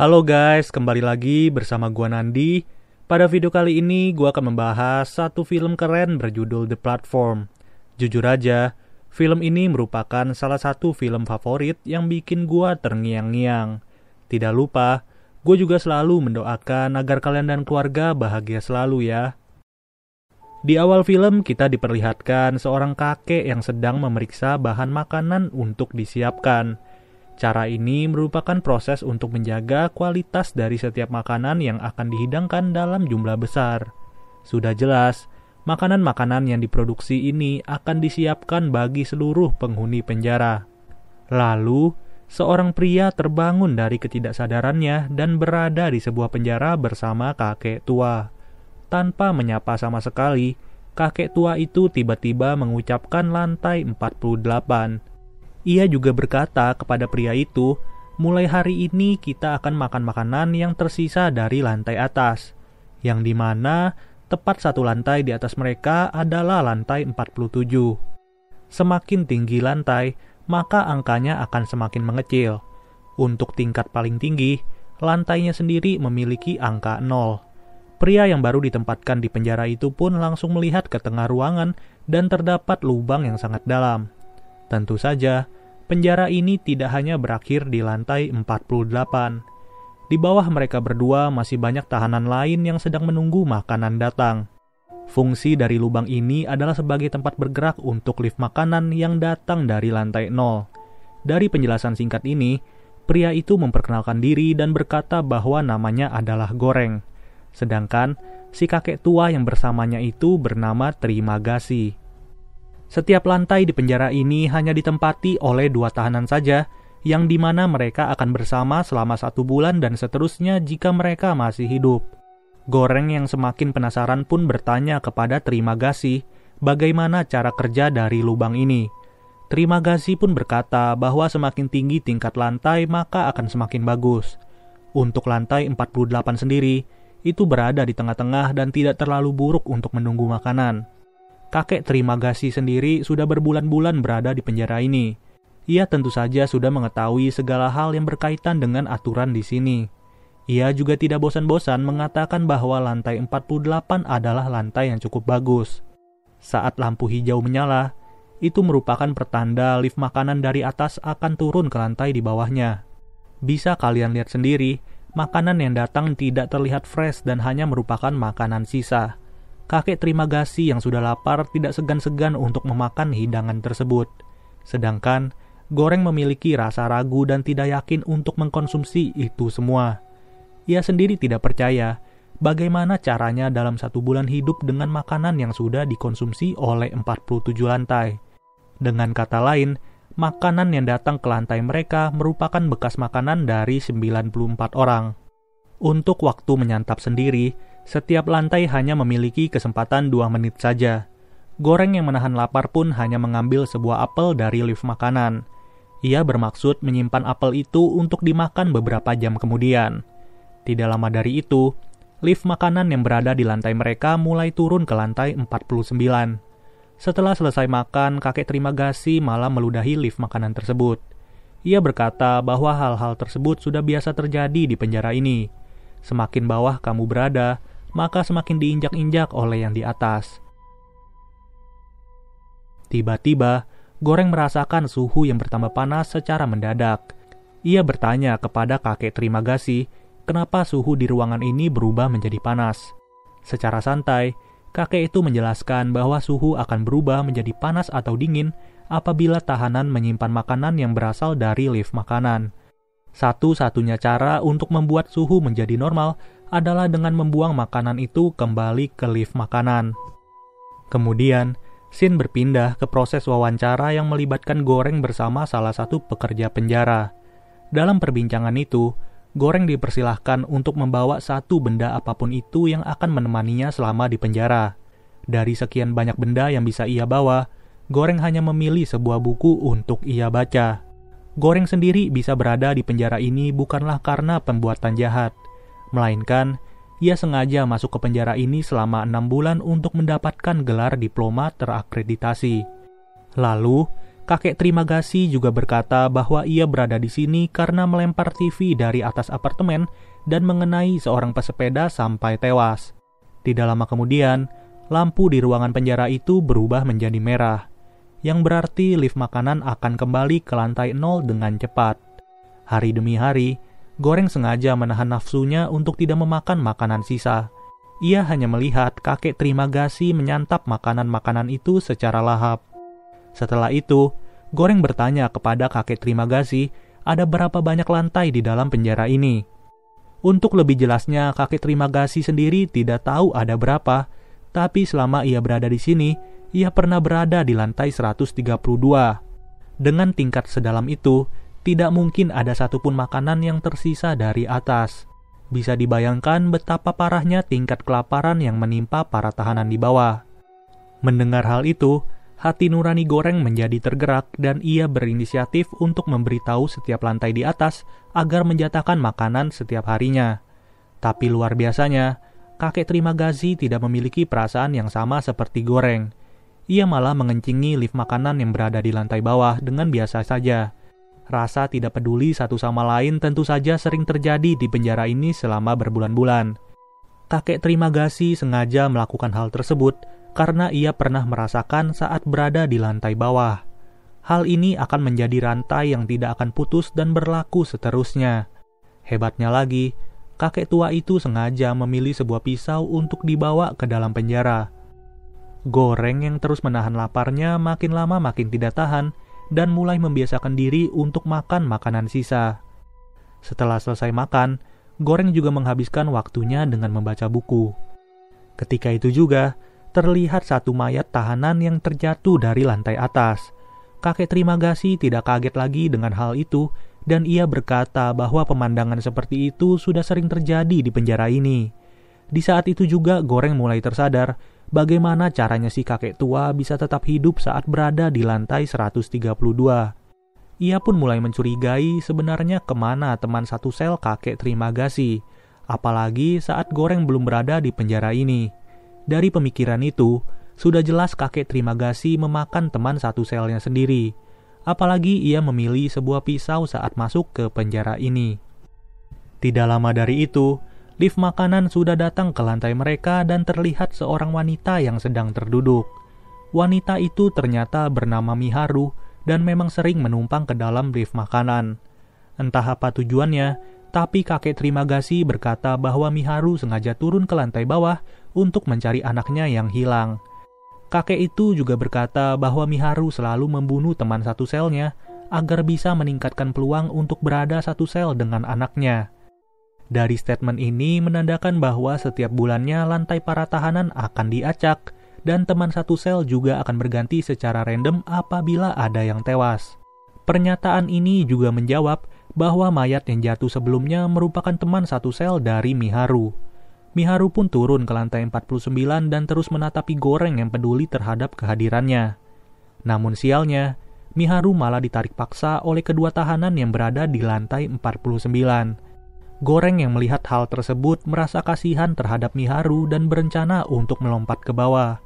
Halo guys, kembali lagi bersama gua Nandi. Pada video kali ini gua akan membahas satu film keren berjudul The Platform. Jujur aja, film ini merupakan salah satu film favorit yang bikin gua terngiang-ngiang. Tidak lupa, gue juga selalu mendoakan agar kalian dan keluarga bahagia selalu ya. Di awal film kita diperlihatkan seorang kakek yang sedang memeriksa bahan makanan untuk disiapkan. Cara ini merupakan proses untuk menjaga kualitas dari setiap makanan yang akan dihidangkan dalam jumlah besar. Sudah jelas, makanan-makanan yang diproduksi ini akan disiapkan bagi seluruh penghuni penjara. Lalu, seorang pria terbangun dari ketidaksadarannya dan berada di sebuah penjara bersama kakek tua. Tanpa menyapa sama sekali, kakek tua itu tiba-tiba mengucapkan lantai 48 ia juga berkata kepada pria itu, mulai hari ini kita akan makan makanan yang tersisa dari lantai atas, yang di mana tepat satu lantai di atas mereka adalah lantai 47. Semakin tinggi lantai, maka angkanya akan semakin mengecil. Untuk tingkat paling tinggi, lantainya sendiri memiliki angka 0. Pria yang baru ditempatkan di penjara itu pun langsung melihat ke tengah ruangan dan terdapat lubang yang sangat dalam. Tentu saja, penjara ini tidak hanya berakhir di lantai 48. Di bawah mereka berdua masih banyak tahanan lain yang sedang menunggu makanan datang. Fungsi dari lubang ini adalah sebagai tempat bergerak untuk lift makanan yang datang dari lantai 0. Dari penjelasan singkat ini, pria itu memperkenalkan diri dan berkata bahwa namanya adalah Goreng. Sedangkan si kakek tua yang bersamanya itu bernama Terima. Setiap lantai di penjara ini hanya ditempati oleh dua tahanan saja, yang di mana mereka akan bersama selama satu bulan dan seterusnya jika mereka masih hidup. Goreng yang semakin penasaran pun bertanya kepada Terima Kasih bagaimana cara kerja dari lubang ini. Terima Kasih pun berkata bahwa semakin tinggi tingkat lantai maka akan semakin bagus. Untuk lantai 48 sendiri, itu berada di tengah-tengah dan tidak terlalu buruk untuk menunggu makanan. Kakek Terima Kasih sendiri sudah berbulan-bulan berada di penjara ini. Ia tentu saja sudah mengetahui segala hal yang berkaitan dengan aturan di sini. Ia juga tidak bosan-bosan mengatakan bahwa lantai 48 adalah lantai yang cukup bagus. Saat lampu hijau menyala, itu merupakan pertanda lift makanan dari atas akan turun ke lantai di bawahnya. Bisa kalian lihat sendiri, makanan yang datang tidak terlihat fresh dan hanya merupakan makanan sisa kakek terima kasih yang sudah lapar tidak segan-segan untuk memakan hidangan tersebut. Sedangkan Goreng memiliki rasa ragu dan tidak yakin untuk mengkonsumsi itu semua. Ia sendiri tidak percaya bagaimana caranya dalam satu bulan hidup dengan makanan yang sudah dikonsumsi oleh 47 lantai. Dengan kata lain, makanan yang datang ke lantai mereka merupakan bekas makanan dari 94 orang. Untuk waktu menyantap sendiri, setiap lantai hanya memiliki kesempatan dua menit saja. Goreng yang menahan lapar pun hanya mengambil sebuah apel dari lift makanan. Ia bermaksud menyimpan apel itu untuk dimakan beberapa jam kemudian. Tidak lama dari itu, lift makanan yang berada di lantai mereka mulai turun ke lantai 49. Setelah selesai makan, kakek terima kasih malah meludahi lift makanan tersebut. Ia berkata bahwa hal-hal tersebut sudah biasa terjadi di penjara ini. Semakin bawah kamu berada, maka semakin diinjak-injak oleh yang di atas. Tiba-tiba, Goreng merasakan suhu yang bertambah panas secara mendadak. Ia bertanya kepada kakek terima kasih, kenapa suhu di ruangan ini berubah menjadi panas. Secara santai, kakek itu menjelaskan bahwa suhu akan berubah menjadi panas atau dingin apabila tahanan menyimpan makanan yang berasal dari lift makanan. Satu-satunya cara untuk membuat suhu menjadi normal adalah dengan membuang makanan itu kembali ke lift makanan. Kemudian, Sin berpindah ke proses wawancara yang melibatkan Goreng bersama salah satu pekerja penjara. Dalam perbincangan itu, Goreng dipersilahkan untuk membawa satu benda apa pun itu yang akan menemaninya selama di penjara. Dari sekian banyak benda yang bisa ia bawa, Goreng hanya memilih sebuah buku untuk ia baca. Goreng sendiri bisa berada di penjara ini bukanlah karena pembuatan jahat, melainkan ia sengaja masuk ke penjara ini selama enam bulan untuk mendapatkan gelar diploma terakreditasi. Lalu, Kakek Terima Kasih juga berkata bahwa ia berada di sini karena melempar TV dari atas apartemen dan mengenai seorang pesepeda sampai tewas. Tidak lama kemudian, lampu di ruangan penjara itu berubah menjadi merah, yang berarti lift makanan akan kembali ke lantai nol dengan cepat. Hari demi hari, Goreng sengaja menahan nafsunya untuk tidak memakan makanan sisa. Ia hanya melihat kakek terima kasih menyantap makanan-makanan itu secara lahap. Setelah itu, Goreng bertanya kepada kakek terima kasih ada berapa banyak lantai di dalam penjara ini. Untuk lebih jelasnya, kakek terima kasih sendiri tidak tahu ada berapa, tapi selama ia berada di sini, ia pernah berada di lantai 132. Dengan tingkat sedalam itu, tidak mungkin ada satupun makanan yang tersisa dari atas. Bisa dibayangkan betapa parahnya tingkat kelaparan yang menimpa para tahanan di bawah. Mendengar hal itu, hati nurani goreng menjadi tergerak dan ia berinisiatif untuk memberitahu setiap lantai di atas agar menjatakan makanan setiap harinya. Tapi luar biasanya, kakek terima gazi tidak memiliki perasaan yang sama seperti goreng. Ia malah mengencingi lift makanan yang berada di lantai bawah dengan biasa saja. Rasa tidak peduli satu sama lain tentu saja sering terjadi di penjara ini selama berbulan-bulan. Kakek terima kasih sengaja melakukan hal tersebut karena ia pernah merasakan saat berada di lantai bawah. Hal ini akan menjadi rantai yang tidak akan putus dan berlaku seterusnya. Hebatnya lagi, kakek tua itu sengaja memilih sebuah pisau untuk dibawa ke dalam penjara. Goreng yang terus menahan laparnya makin lama makin tidak tahan dan mulai membiasakan diri untuk makan makanan sisa. Setelah selesai makan, Goreng juga menghabiskan waktunya dengan membaca buku. Ketika itu juga, terlihat satu mayat tahanan yang terjatuh dari lantai atas. Kakek terima kasih tidak kaget lagi dengan hal itu, dan ia berkata bahwa pemandangan seperti itu sudah sering terjadi di penjara ini. Di saat itu juga Goreng mulai tersadar bagaimana caranya si kakek tua bisa tetap hidup saat berada di lantai 132. Ia pun mulai mencurigai sebenarnya ke mana teman satu sel kakek terima kasih, apalagi saat Goreng belum berada di penjara ini. Dari pemikiran itu, sudah jelas kakek terima kasih memakan teman satu selnya sendiri, apalagi ia memilih sebuah pisau saat masuk ke penjara ini. Tidak lama dari itu, Lift makanan sudah datang ke lantai mereka dan terlihat seorang wanita yang sedang terduduk. Wanita itu ternyata bernama Miharu dan memang sering menumpang ke dalam lift makanan. Entah apa tujuannya, tapi kakek terima kasih berkata bahwa Miharu sengaja turun ke lantai bawah untuk mencari anaknya yang hilang. Kakek itu juga berkata bahwa Miharu selalu membunuh teman satu selnya agar bisa meningkatkan peluang untuk berada satu sel dengan anaknya. Dari statement ini menandakan bahwa setiap bulannya lantai para tahanan akan diacak dan teman satu sel juga akan berganti secara random apabila ada yang tewas. Pernyataan ini juga menjawab bahwa mayat yang jatuh sebelumnya merupakan teman satu sel dari Miharu. Miharu pun turun ke lantai 49 dan terus menatapi goreng yang peduli terhadap kehadirannya. Namun sialnya, Miharu malah ditarik paksa oleh kedua tahanan yang berada di lantai 49. Goreng yang melihat hal tersebut merasa kasihan terhadap Miharu dan berencana untuk melompat ke bawah.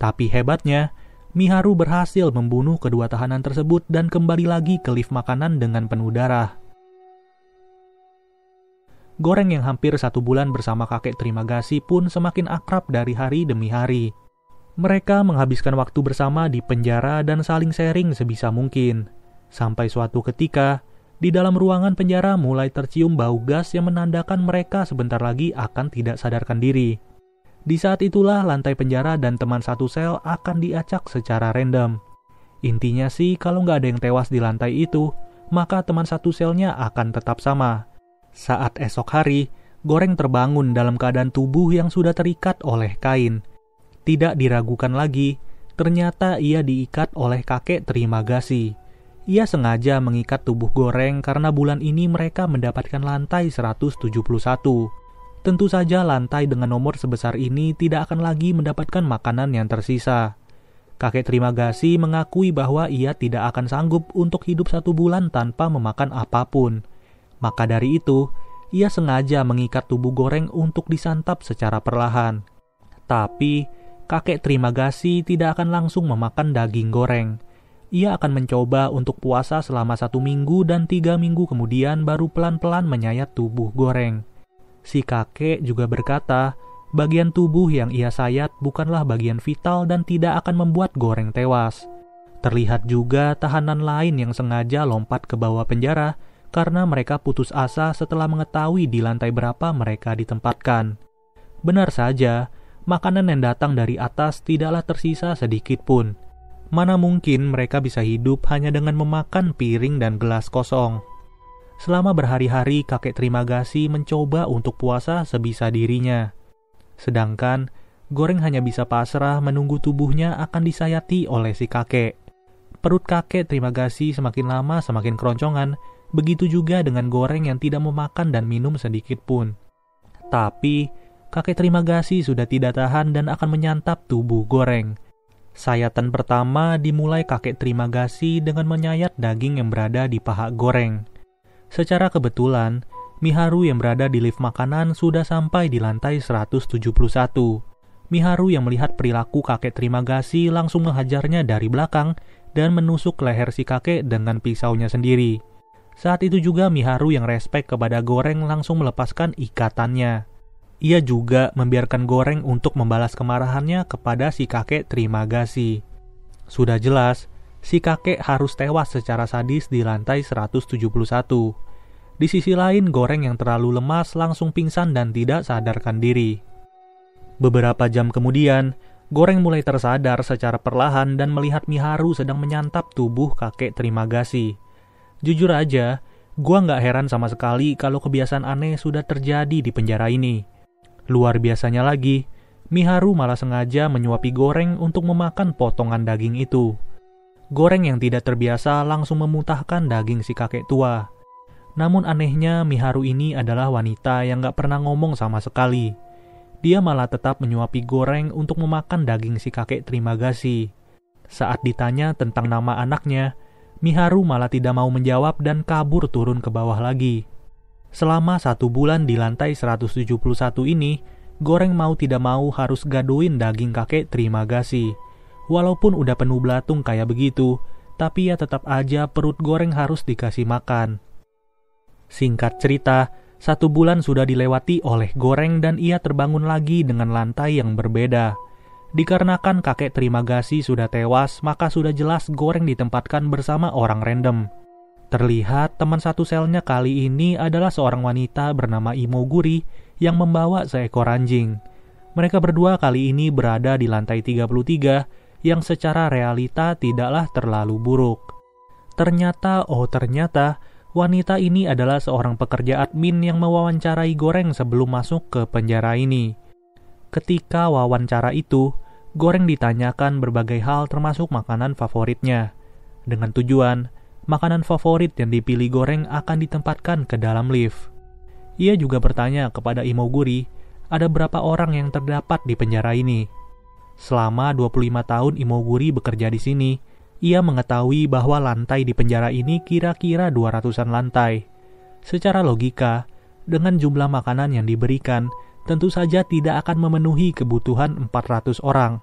Tapi hebatnya, Miharu berhasil membunuh kedua tahanan tersebut dan kembali lagi ke lift makanan dengan penuh darah. Goreng yang hampir satu bulan bersama kakek terima kasih pun semakin akrab dari hari demi hari. Mereka menghabiskan waktu bersama di penjara dan saling sharing sebisa mungkin. Sampai suatu ketika, di dalam ruangan penjara mulai tercium bau gas yang menandakan mereka sebentar lagi akan tidak sadarkan diri. Di saat itulah lantai penjara dan teman satu sel akan diacak secara random. Intinya sih kalau nggak ada yang tewas di lantai itu, maka teman satu selnya akan tetap sama. Saat esok hari, Goreng terbangun dalam keadaan tubuh yang sudah terikat oleh kain. Tidak diragukan lagi, ternyata ia diikat oleh kakek terima kasih. Ia sengaja mengikat tubuh goreng karena bulan ini mereka mendapatkan lantai 171. Tentu saja lantai dengan nomor sebesar ini tidak akan lagi mendapatkan makanan yang tersisa. Kakek terima kasih mengakui bahwa ia tidak akan sanggup untuk hidup satu bulan tanpa memakan apa pun. Maka dari itu, ia sengaja mengikat tubuh goreng untuk disantap secara perlahan. Tapi, kakek terima kasih tidak akan langsung memakan daging goreng ia akan mencoba untuk puasa selama satu minggu dan tiga minggu kemudian baru pelan-pelan menyayat tubuh goreng. Si kakek juga berkata, bagian tubuh yang ia sayat bukanlah bagian vital dan tidak akan membuat goreng tewas. Terlihat juga tahanan lain yang sengaja lompat ke bawah penjara karena mereka putus asa setelah mengetahui di lantai berapa mereka ditempatkan. Benar saja, makanan yang datang dari atas tidaklah tersisa sedikit pun Mana mungkin mereka bisa hidup hanya dengan memakan piring dan gelas kosong. Selama berhari-hari kakek terima kasih mencoba untuk puasa sebisa dirinya. Sedangkan Goreng hanya bisa pasrah menunggu tubuhnya akan disayati oleh si kakek. Perut kakek terima kasih semakin lama semakin keroncongan, begitu juga dengan Goreng yang tidak memakan dan minum sedikit pun. Tapi, kakek terima kasih sudah tidak tahan dan akan menyantap tubuh Goreng. Sayatan pertama dimulai kakek terima kasih dengan menyayat daging yang berada di paha goreng. Secara kebetulan, Miharu yang berada di lift makanan sudah sampai di lantai 171. Miharu yang melihat perilaku kakek terima kasih langsung menghajarnya dari belakang dan menusuk leher si kakek dengan pisaunya sendiri. Saat itu juga Miharu yang respek kepada Goreng langsung melepaskan ikatannya ia juga membiarkan Goreng untuk membalas kemarahannya kepada si kakek terima kasih. Sudah jelas, si kakek harus tewas secara sadis di lantai 171. Di sisi lain, Goreng yang terlalu lemas langsung pingsan dan tidak sadarkan diri. Beberapa jam kemudian, Goreng mulai tersadar secara perlahan dan melihat Miharu sedang menyantap tubuh kakek terima kasih. Jujur aja, gua nggak heran sama sekali kalau kebiasaan aneh sudah terjadi di penjara ini. Luar biasanya lagi, Miharu malah sengaja menyuapi Goreng untuk memakan potongan daging itu. Goreng yang tidak terbiasa langsung memutahkan daging si kakek tua. Namun anehnya Miharu ini adalah wanita yang gak pernah ngomong sama sekali. Dia malah tetap menyuapi Goreng untuk memakan daging si kakek terima kasih. Saat ditanya tentang nama anaknya, Miharu malah tidak mau menjawab dan kabur turun ke bawah lagi. Selama satu bulan di lantai 171 ini, Goreng mau tidak mau harus gaduin daging kakek terima kasih. Walaupun udah penuh belatung kayak begitu, tapi ya tetap aja perut Goreng harus dikasih makan. Singkat cerita, satu bulan sudah dilewati oleh Goreng dan ia terbangun lagi dengan lantai yang berbeda. Dikarenakan kakek terima kasih sudah tewas, maka sudah jelas Goreng ditempatkan bersama orang random. Terlihat teman satu selnya kali ini adalah seorang wanita bernama Imoguri yang membawa seekor anjing. Mereka berdua kali ini berada di lantai 33 yang secara realita tidaklah terlalu buruk. Ternyata, oh ternyata, wanita ini adalah seorang pekerja admin yang mewawancarai Goreng sebelum masuk ke penjara ini. Ketika wawancara itu, Goreng ditanyakan berbagai hal termasuk makanan favoritnya. Dengan tujuan makanan favorit yang dipilih goreng akan ditempatkan ke dalam lift. Ia juga bertanya kepada Imoguri, ada berapa orang yang terdapat di penjara ini. Selama 25 tahun Imoguri bekerja di sini, ia mengetahui bahwa lantai di penjara ini kira-kira 200-an lantai. Secara logika, dengan jumlah makanan yang diberikan, tentu saja tidak akan memenuhi kebutuhan 400 orang.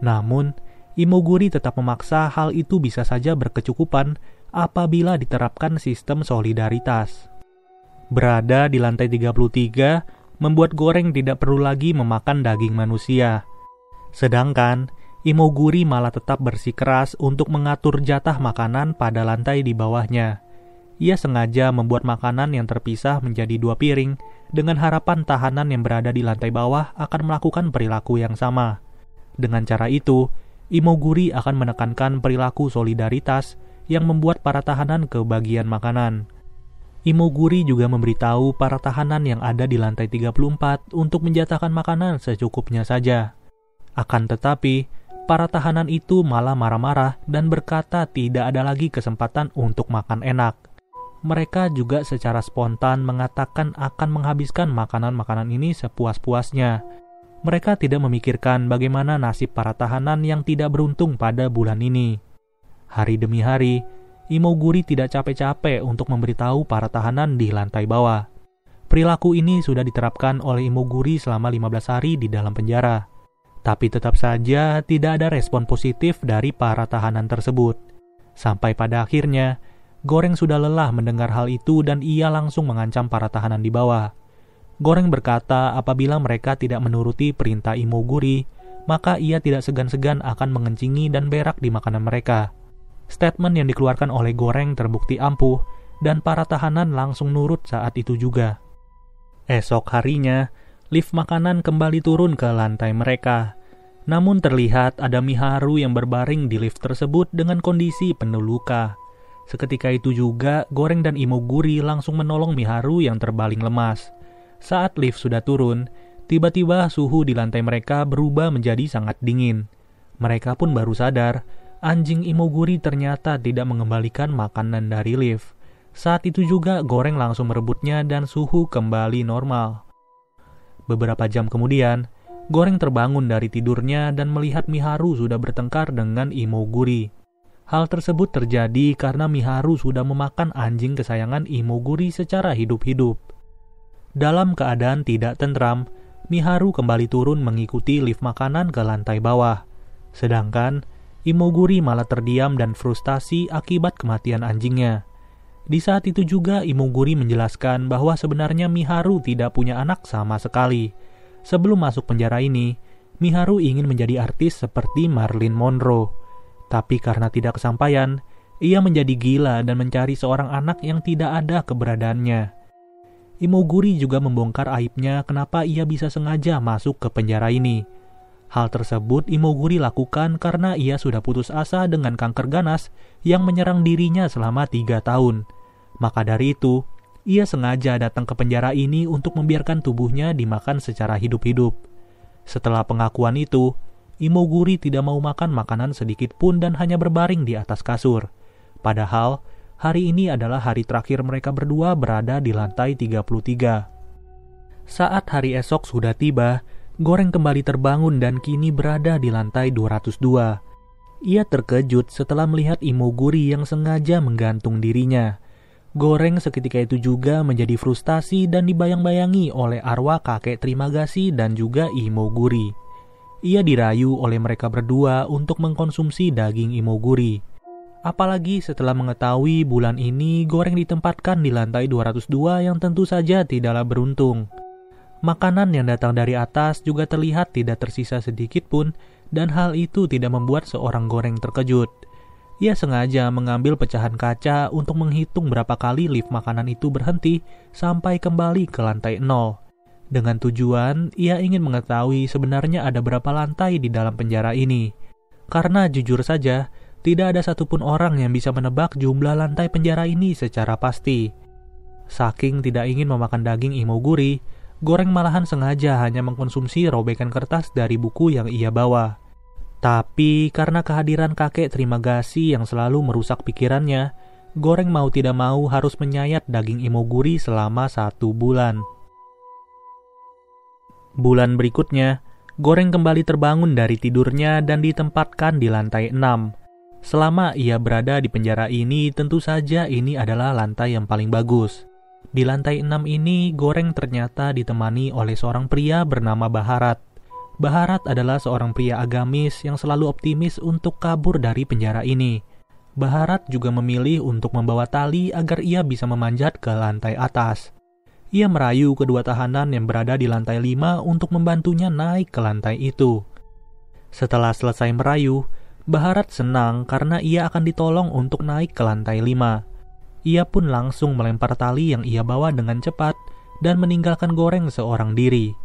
Namun, Imoguri tetap memaksa hal itu bisa saja berkecukupan apabila diterapkan sistem solidaritas. Berada di lantai 33 membuat Goreng tidak perlu lagi memakan daging manusia. Sedangkan Imoguri malah tetap bersikeras untuk mengatur jatah makanan pada lantai di bawahnya. Ia sengaja membuat makanan yang terpisah menjadi dua piring dengan harapan tahanan yang berada di lantai bawah akan melakukan perilaku yang sama. Dengan cara itu, Imoguri akan menekankan perilaku solidaritas yang membuat para tahanan ke bagian makanan. Imoguri juga memberitahu para tahanan yang ada di lantai 34 untuk menjatahkan makanan secukupnya saja. Akan tetapi, para tahanan itu malah marah-marah dan berkata tidak ada lagi kesempatan untuk makan enak. Mereka juga secara spontan mengatakan akan menghabiskan makanan-makanan ini sepuas-puasnya mereka tidak memikirkan bagaimana nasib para tahanan yang tidak beruntung pada bulan ini. Hari demi hari, Imoguri tidak capek-capek untuk memberitahu para tahanan di lantai bawah. Perilaku ini sudah diterapkan oleh Imoguri selama 15 hari di dalam penjara. Tapi tetap saja tidak ada respon positif dari para tahanan tersebut. Sampai pada akhirnya, Goreng sudah lelah mendengar hal itu dan ia langsung mengancam para tahanan di bawah. Goreng berkata apabila mereka tidak menuruti perintah Imoguri, maka ia tidak segan-segan akan mengencingi dan berak di makanan mereka. Statement yang dikeluarkan oleh Goreng terbukti ampuh, dan para tahanan langsung nurut saat itu juga. Esok harinya, lift makanan kembali turun ke lantai mereka. Namun terlihat ada Miharu yang berbaring di lift tersebut dengan kondisi penuh luka. Seketika itu juga, Goreng dan Imoguri langsung menolong Miharu yang terbaling lemas. Saat lift sudah turun, tiba-tiba suhu di lantai mereka berubah menjadi sangat dingin. Mereka pun baru sadar, anjing Imoguri ternyata tidak mengembalikan makanan dari lift. Saat itu juga Goreng langsung merebutnya dan suhu kembali normal. Beberapa jam kemudian, Goreng terbangun dari tidurnya dan melihat Miharu sudah bertengkar dengan Imoguri. Hal tersebut terjadi karena Miharu sudah memakan anjing kesayangan Imoguri secara hidup-hidup. Dalam keadaan tidak tentram, Miharu kembali turun mengikuti lift makanan ke lantai bawah. Sedangkan Imoguri malah terdiam dan frustasi akibat kematian anjingnya. Di saat itu juga Imoguri menjelaskan bahwa sebenarnya Miharu tidak punya anak sama sekali. Sebelum masuk penjara ini, Miharu ingin menjadi artis seperti Marilyn Monroe. Tapi karena tidak kesampaian, ia menjadi gila dan mencari seorang anak yang tidak ada keberadaannya. Imoguri juga membongkar aibnya kenapa ia bisa sengaja masuk ke penjara ini. Hal tersebut Imoguri lakukan karena ia sudah putus asa dengan kanker ganas yang menyerang dirinya selama tiga tahun. Maka dari itu, ia sengaja datang ke penjara ini untuk membiarkan tubuhnya dimakan secara hidup-hidup. Setelah pengakuan itu, Imoguri tidak mau makan makanan sedikit pun dan hanya berbaring di atas kasur. Padahal, hari ini adalah hari terakhir mereka berdua berada di lantai 33. Saat hari esok sudah tiba, Goreng kembali terbangun dan kini berada di lantai 202. Ia terkejut setelah melihat Imoguri yang sengaja menggantung dirinya. Goreng seketika itu juga menjadi frustasi dan dibayang-bayangi oleh arwah kakek terima kasih dan juga Imoguri. Ia dirayu oleh mereka berdua untuk mengkonsumsi daging Imoguri. Apalagi setelah mengetahui bulan ini Goreng ditempatkan di lantai 202 yang tentu saja tidaklah beruntung. Makanan yang datang dari atas juga terlihat tidak tersisa sedikit pun dan hal itu tidak membuat seorang Goreng terkejut. Ia sengaja mengambil pecahan kaca untuk menghitung berapa kali lift makanan itu berhenti sampai kembali ke lantai nol. Dengan tujuan, ia ingin mengetahui sebenarnya ada berapa lantai di dalam penjara ini. Karena jujur saja, tidak ada satupun orang yang bisa menebak jumlah lantai penjara ini secara pasti. Saking tidak ingin memakan daging imoguri, Goreng malahan sengaja hanya mengkonsumsi robekan kertas dari buku yang ia bawa. Tapi karena kehadiran kakek terima kasih yang selalu merusak pikirannya, Goreng mau tidak mau harus menyayat daging imoguri selama satu bulan. Bulan berikutnya, Goreng kembali terbangun dari tidurnya dan ditempatkan di lantai 6. Selama ia berada di penjara ini, tentu saja ini adalah lantai yang paling bagus. Di lantai 6 ini, Goreng ternyata ditemani oleh seorang pria bernama Baharat. Baharat adalah seorang pria agamis yang selalu optimis untuk kabur dari penjara ini. Baharat juga memilih untuk membawa tali agar ia bisa memanjat ke lantai atas. Ia merayu kedua tahanan yang berada di lantai lima untuk membantunya naik ke lantai itu. Setelah selesai merayu, Baharat senang karena ia akan ditolong untuk naik ke lantai lima. Ia pun langsung melempar tali yang ia bawa dengan cepat dan meninggalkan goreng seorang diri.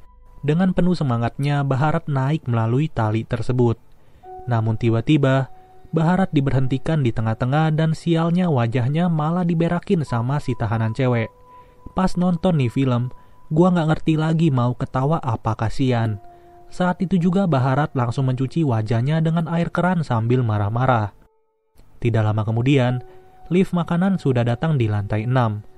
Dengan penuh semangatnya, Baharat naik melalui tali tersebut. Namun tiba-tiba, Baharat diberhentikan di tengah-tengah dan sialnya wajahnya malah diberakin sama si tahanan cewek. Pas nonton nih film, gua nggak ngerti lagi mau ketawa apa kasihan. Saat itu juga Baharat langsung mencuci wajahnya dengan air keran sambil marah-marah. Tidak lama kemudian, lift makanan sudah datang di lantai 6.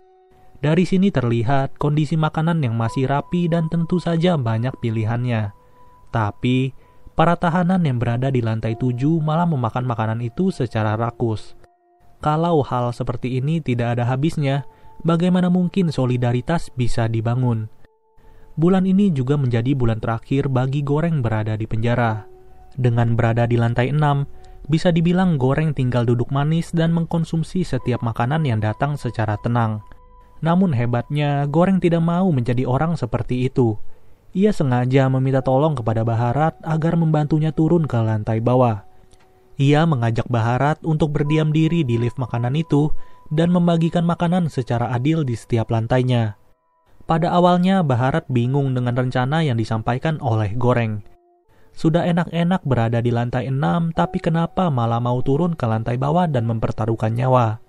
Dari sini terlihat kondisi makanan yang masih rapi dan tentu saja banyak pilihannya. Tapi, para tahanan yang berada di lantai tujuh malah memakan makanan itu secara rakus. Kalau hal seperti ini tidak ada habisnya, bagaimana mungkin solidaritas bisa dibangun? Bulan ini juga menjadi bulan terakhir bagi Goreng berada di penjara. Dengan berada di lantai 6, bisa dibilang Goreng tinggal duduk manis dan mengkonsumsi setiap makanan yang datang secara tenang. Namun hebatnya, Goreng tidak mau menjadi orang seperti itu. Ia sengaja meminta tolong kepada Baharat agar membantunya turun ke lantai bawah. Ia mengajak Baharat untuk berdiam diri di lift makanan itu dan membagikan makanan secara adil di setiap lantainya. Pada awalnya, Baharat bingung dengan rencana yang disampaikan oleh Goreng. Sudah enak-enak berada di lantai 6, tapi kenapa malah mau turun ke lantai bawah dan mempertaruhkan nyawa?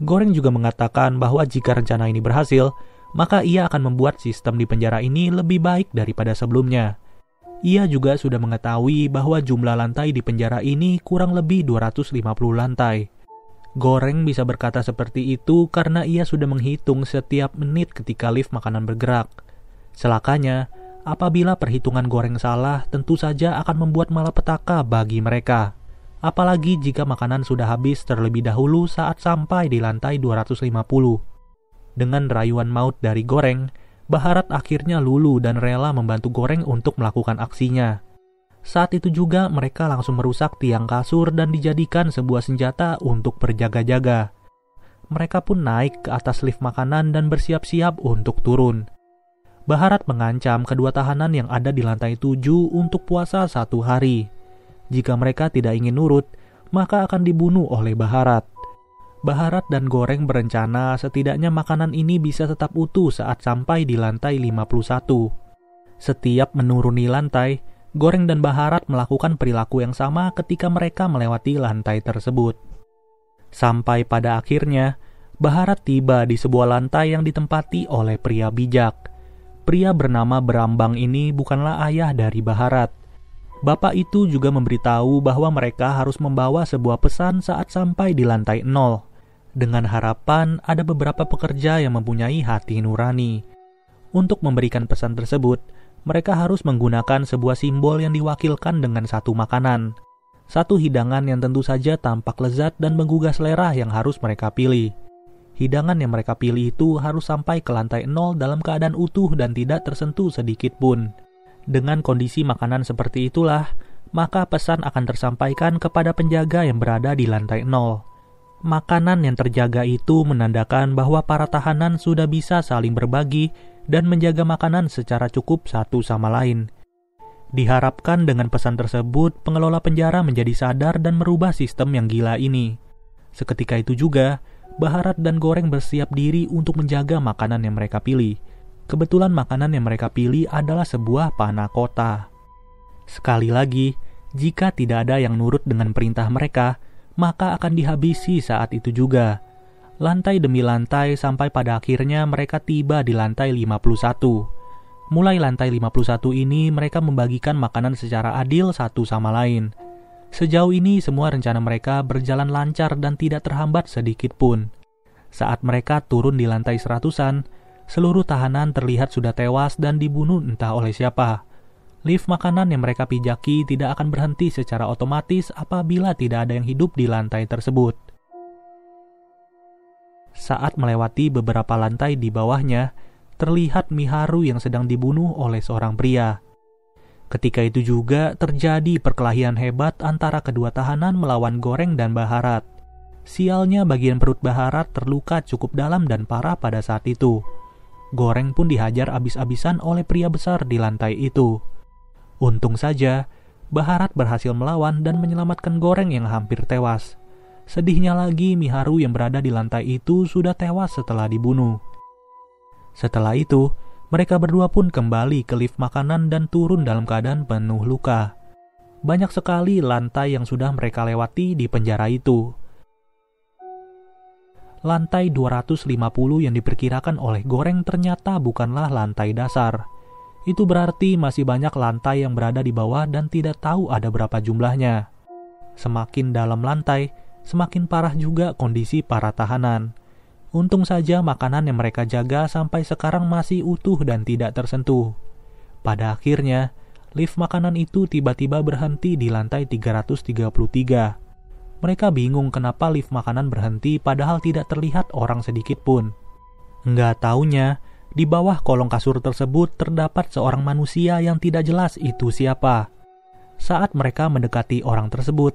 Goreng juga mengatakan bahwa jika rencana ini berhasil, maka ia akan membuat sistem di penjara ini lebih baik daripada sebelumnya. Ia juga sudah mengetahui bahwa jumlah lantai di penjara ini kurang lebih 250 lantai. Goreng bisa berkata seperti itu karena ia sudah menghitung setiap menit ketika lift makanan bergerak. Celakanya, apabila perhitungan Goreng salah, tentu saja akan membuat malapetaka bagi mereka. Apalagi jika makanan sudah habis terlebih dahulu saat sampai di lantai 250. Dengan rayuan maut dari Goreng, Baharat akhirnya lulu dan rela membantu Goreng untuk melakukan aksinya. Saat itu juga mereka langsung merusak tiang kasur dan dijadikan sebuah senjata untuk berjaga-jaga. Mereka pun naik ke atas lift makanan dan bersiap-siap untuk turun. Baharat mengancam kedua tahanan yang ada di lantai tujuh untuk puasa satu hari. Jika mereka tidak ingin nurut, maka akan dibunuh oleh Baharat. Baharat dan Goreng berencana setidaknya makanan ini bisa tetap utuh saat sampai di lantai 51. Setiap menuruni lantai, Goreng dan Baharat melakukan perilaku yang sama ketika mereka melewati lantai tersebut. Sampai pada akhirnya, Baharat tiba di sebuah lantai yang ditempati oleh pria bijak. Pria bernama Berambang ini bukanlah ayah dari Baharat. Bapak itu juga memberitahu bahwa mereka harus membawa sebuah pesan saat sampai di lantai nol. Dengan harapan ada beberapa pekerja yang mempunyai hati nurani. Untuk memberikan pesan tersebut, mereka harus menggunakan sebuah simbol yang diwakilkan dengan satu makanan. Satu hidangan yang tentu saja tampak lezat dan menggugah selera yang harus mereka pilih. Hidangan yang mereka pilih itu harus sampai ke lantai nol dalam keadaan utuh dan tidak tersentuh sedikit pun. Dengan kondisi makanan seperti itulah, maka pesan akan tersampaikan kepada penjaga yang berada di lantai nol. Makanan yang terjaga itu menandakan bahwa para tahanan sudah bisa saling berbagi dan menjaga makanan secara cukup satu sama lain. Diharapkan dengan pesan tersebut, pengelola penjara menjadi sadar dan merubah sistem yang gila ini. Seketika itu juga, Baharat dan Goreng bersiap diri untuk menjaga makanan yang mereka pilih. Kebetulan makanan yang mereka pilih adalah sebuah panah kota. Sekali lagi, jika tidak ada yang nurut dengan perintah mereka, maka akan dihabisi saat itu juga lantai demi lantai sampai pada akhirnya mereka tiba di lantai 51. Mulai lantai 51 ini mereka membagikan makanan secara adil satu sama lain. Sejauh ini semua rencana mereka berjalan lancar dan tidak terhambat sedikit pun. Saat mereka turun di lantai seratusan, seluruh tahanan terlihat sudah tewas dan dibunuh entah oleh siapa. Lift makanan yang mereka pijaki tidak akan berhenti secara otomatis apabila tidak ada yang hidup di lantai tersebut. Saat melewati beberapa lantai di bawahnya, terlihat Miharu yang sedang dibunuh oleh seorang pria. Ketika itu juga terjadi perkelahian hebat antara kedua tahanan melawan Goreng dan Baharat. Sialnya bagian perut Baharat terluka cukup dalam dan parah pada saat itu. Goreng pun dihajar abis-abisan oleh pria besar di lantai itu. Untung saja, Baharat berhasil melawan dan menyelamatkan Goreng yang hampir tewas. Sedihnya lagi, Miharu yang berada di lantai itu sudah tewas setelah dibunuh. Setelah itu, mereka berdua pun kembali ke lift makanan dan turun dalam keadaan penuh luka. Banyak sekali lantai yang sudah mereka lewati di penjara itu. Lantai 250 yang diperkirakan oleh Goreng ternyata bukanlah lantai dasar. Itu berarti masih banyak lantai yang berada di bawah dan tidak tahu ada berapa jumlahnya. Semakin dalam lantai, semakin parah juga kondisi para tahanan. Untung saja makanan yang mereka jaga sampai sekarang masih utuh dan tidak tersentuh. Pada akhirnya, lift makanan itu tiba-tiba berhenti di lantai 333. Mereka bingung kenapa lift makanan berhenti padahal tidak terlihat orang sedikit pun. Nggak taunya, di bawah kolong kasur tersebut terdapat seorang manusia yang tidak jelas itu siapa. Saat mereka mendekati orang tersebut,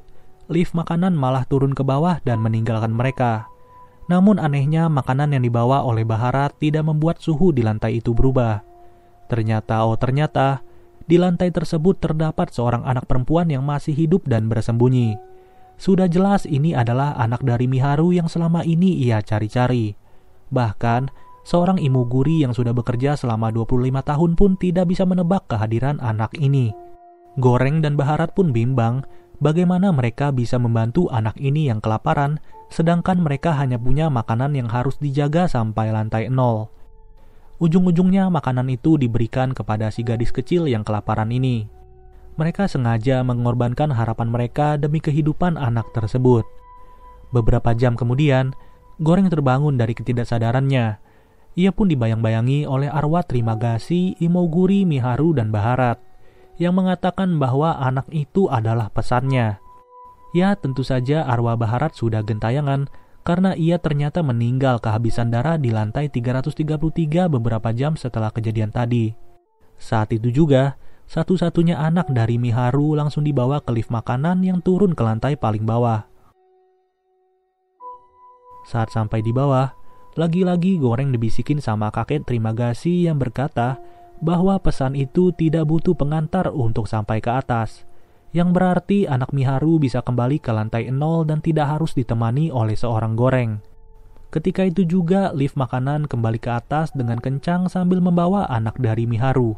lift makanan malah turun ke bawah dan meninggalkan mereka. Namun anehnya makanan yang dibawa oleh Baharat tidak membuat suhu di lantai itu berubah. Ternyata, oh ternyata, di lantai tersebut terdapat seorang anak perempuan yang masih hidup dan bersembunyi. Sudah jelas ini adalah anak dari Miharu yang selama ini ia cari-cari. Bahkan, seorang imuguri yang sudah bekerja selama 25 tahun pun tidak bisa menebak kehadiran anak ini. Goreng dan Baharat pun bimbang bagaimana mereka bisa membantu anak ini yang kelaparan, sedangkan mereka hanya punya makanan yang harus dijaga sampai lantai nol. Ujung-ujungnya makanan itu diberikan kepada si gadis kecil yang kelaparan ini. Mereka sengaja mengorbankan harapan mereka demi kehidupan anak tersebut. Beberapa jam kemudian, Goreng terbangun dari ketidaksadarannya. Ia pun dibayang-bayangi oleh arwah terima kasih Imoguri, Miharu, dan Baharat yang mengatakan bahwa anak itu adalah pesannya. Ya, tentu saja arwah Baharat sudah gentayangan karena ia ternyata meninggal kehabisan darah di lantai 333 beberapa jam setelah kejadian tadi. Saat itu juga, satu-satunya anak dari Miharu langsung dibawa ke lift makanan yang turun ke lantai paling bawah. Saat sampai di bawah, lagi-lagi goreng dibisikin sama kakek terima kasih yang berkata bahwa pesan itu tidak butuh pengantar untuk sampai ke atas, yang berarti anak Miharu bisa kembali ke lantai nol dan tidak harus ditemani oleh seorang goreng. Ketika itu juga lift makanan kembali ke atas dengan kencang sambil membawa anak dari Miharu.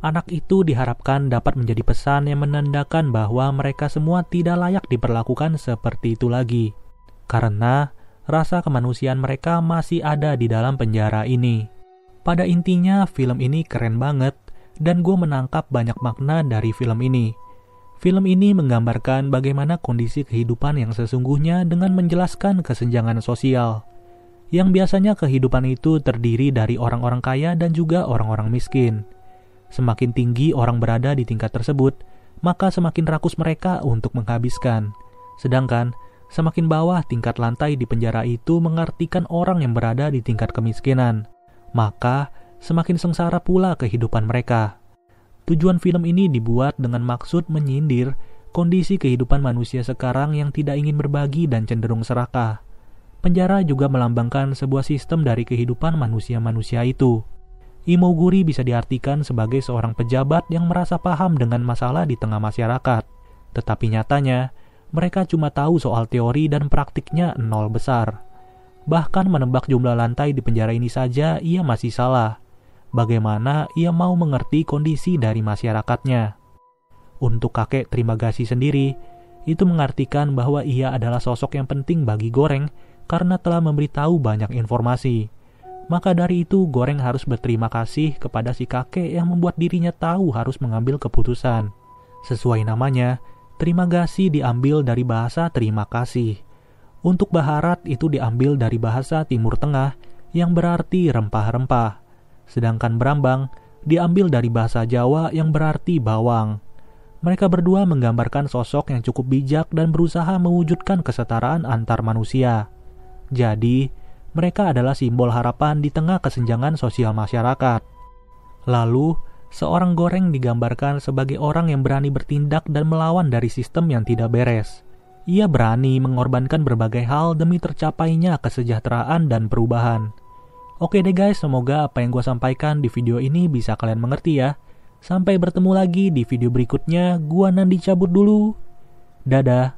Anak itu diharapkan dapat menjadi pesan yang menandakan bahwa mereka semua tidak layak diperlakukan seperti itu lagi. Karena rasa kemanusiaan mereka masih ada di dalam penjara ini. Pada intinya, film ini keren banget, dan gue menangkap banyak makna dari film ini. Film ini menggambarkan bagaimana kondisi kehidupan yang sesungguhnya dengan menjelaskan kesenjangan sosial. Yang biasanya kehidupan itu terdiri dari orang-orang kaya dan juga orang-orang miskin. Semakin tinggi orang berada di tingkat tersebut, maka semakin rakus mereka untuk menghabiskan. Sedangkan semakin bawah tingkat lantai di penjara itu mengartikan orang yang berada di tingkat kemiskinan maka semakin sengsara pula kehidupan mereka. Tujuan film ini dibuat dengan maksud menyindir kondisi kehidupan manusia sekarang yang tidak ingin berbagi dan cenderung serakah. Penjara juga melambangkan sebuah sistem dari kehidupan manusia-manusia itu. Imoguri bisa diartikan sebagai seorang pejabat yang merasa paham dengan masalah di tengah masyarakat. Tetapi nyatanya, mereka cuma tahu soal teori dan praktiknya nol besar. Bahkan menebak jumlah lantai di penjara ini saja ia masih salah. Bagaimana ia mau mengerti kondisi dari masyarakatnya? Untuk kakek terima kasih sendiri, itu mengartikan bahwa ia adalah sosok yang penting bagi Goreng karena telah memberitahu banyak informasi. Maka dari itu Goreng harus berterima kasih kepada si kakek yang membuat dirinya tahu harus mengambil keputusan. Sesuai namanya, terima kasih diambil dari bahasa terima kasih. Untuk baharat itu diambil dari bahasa Timur Tengah yang berarti rempah-rempah. Sedangkan berambang diambil dari bahasa Jawa yang berarti bawang. Mereka berdua menggambarkan sosok yang cukup bijak dan berusaha mewujudkan kesetaraan antar manusia. Jadi, mereka adalah simbol harapan di tengah kesenjangan sosial masyarakat. Lalu, seorang goreng digambarkan sebagai orang yang berani bertindak dan melawan dari sistem yang tidak beres. Ia berani mengorbankan berbagai hal demi tercapainya kesejahteraan dan perubahan. Oke deh guys, semoga apa yang gue sampaikan di video ini bisa kalian mengerti ya. Sampai bertemu lagi di video berikutnya, gua Nandi cabut dulu. Dadah.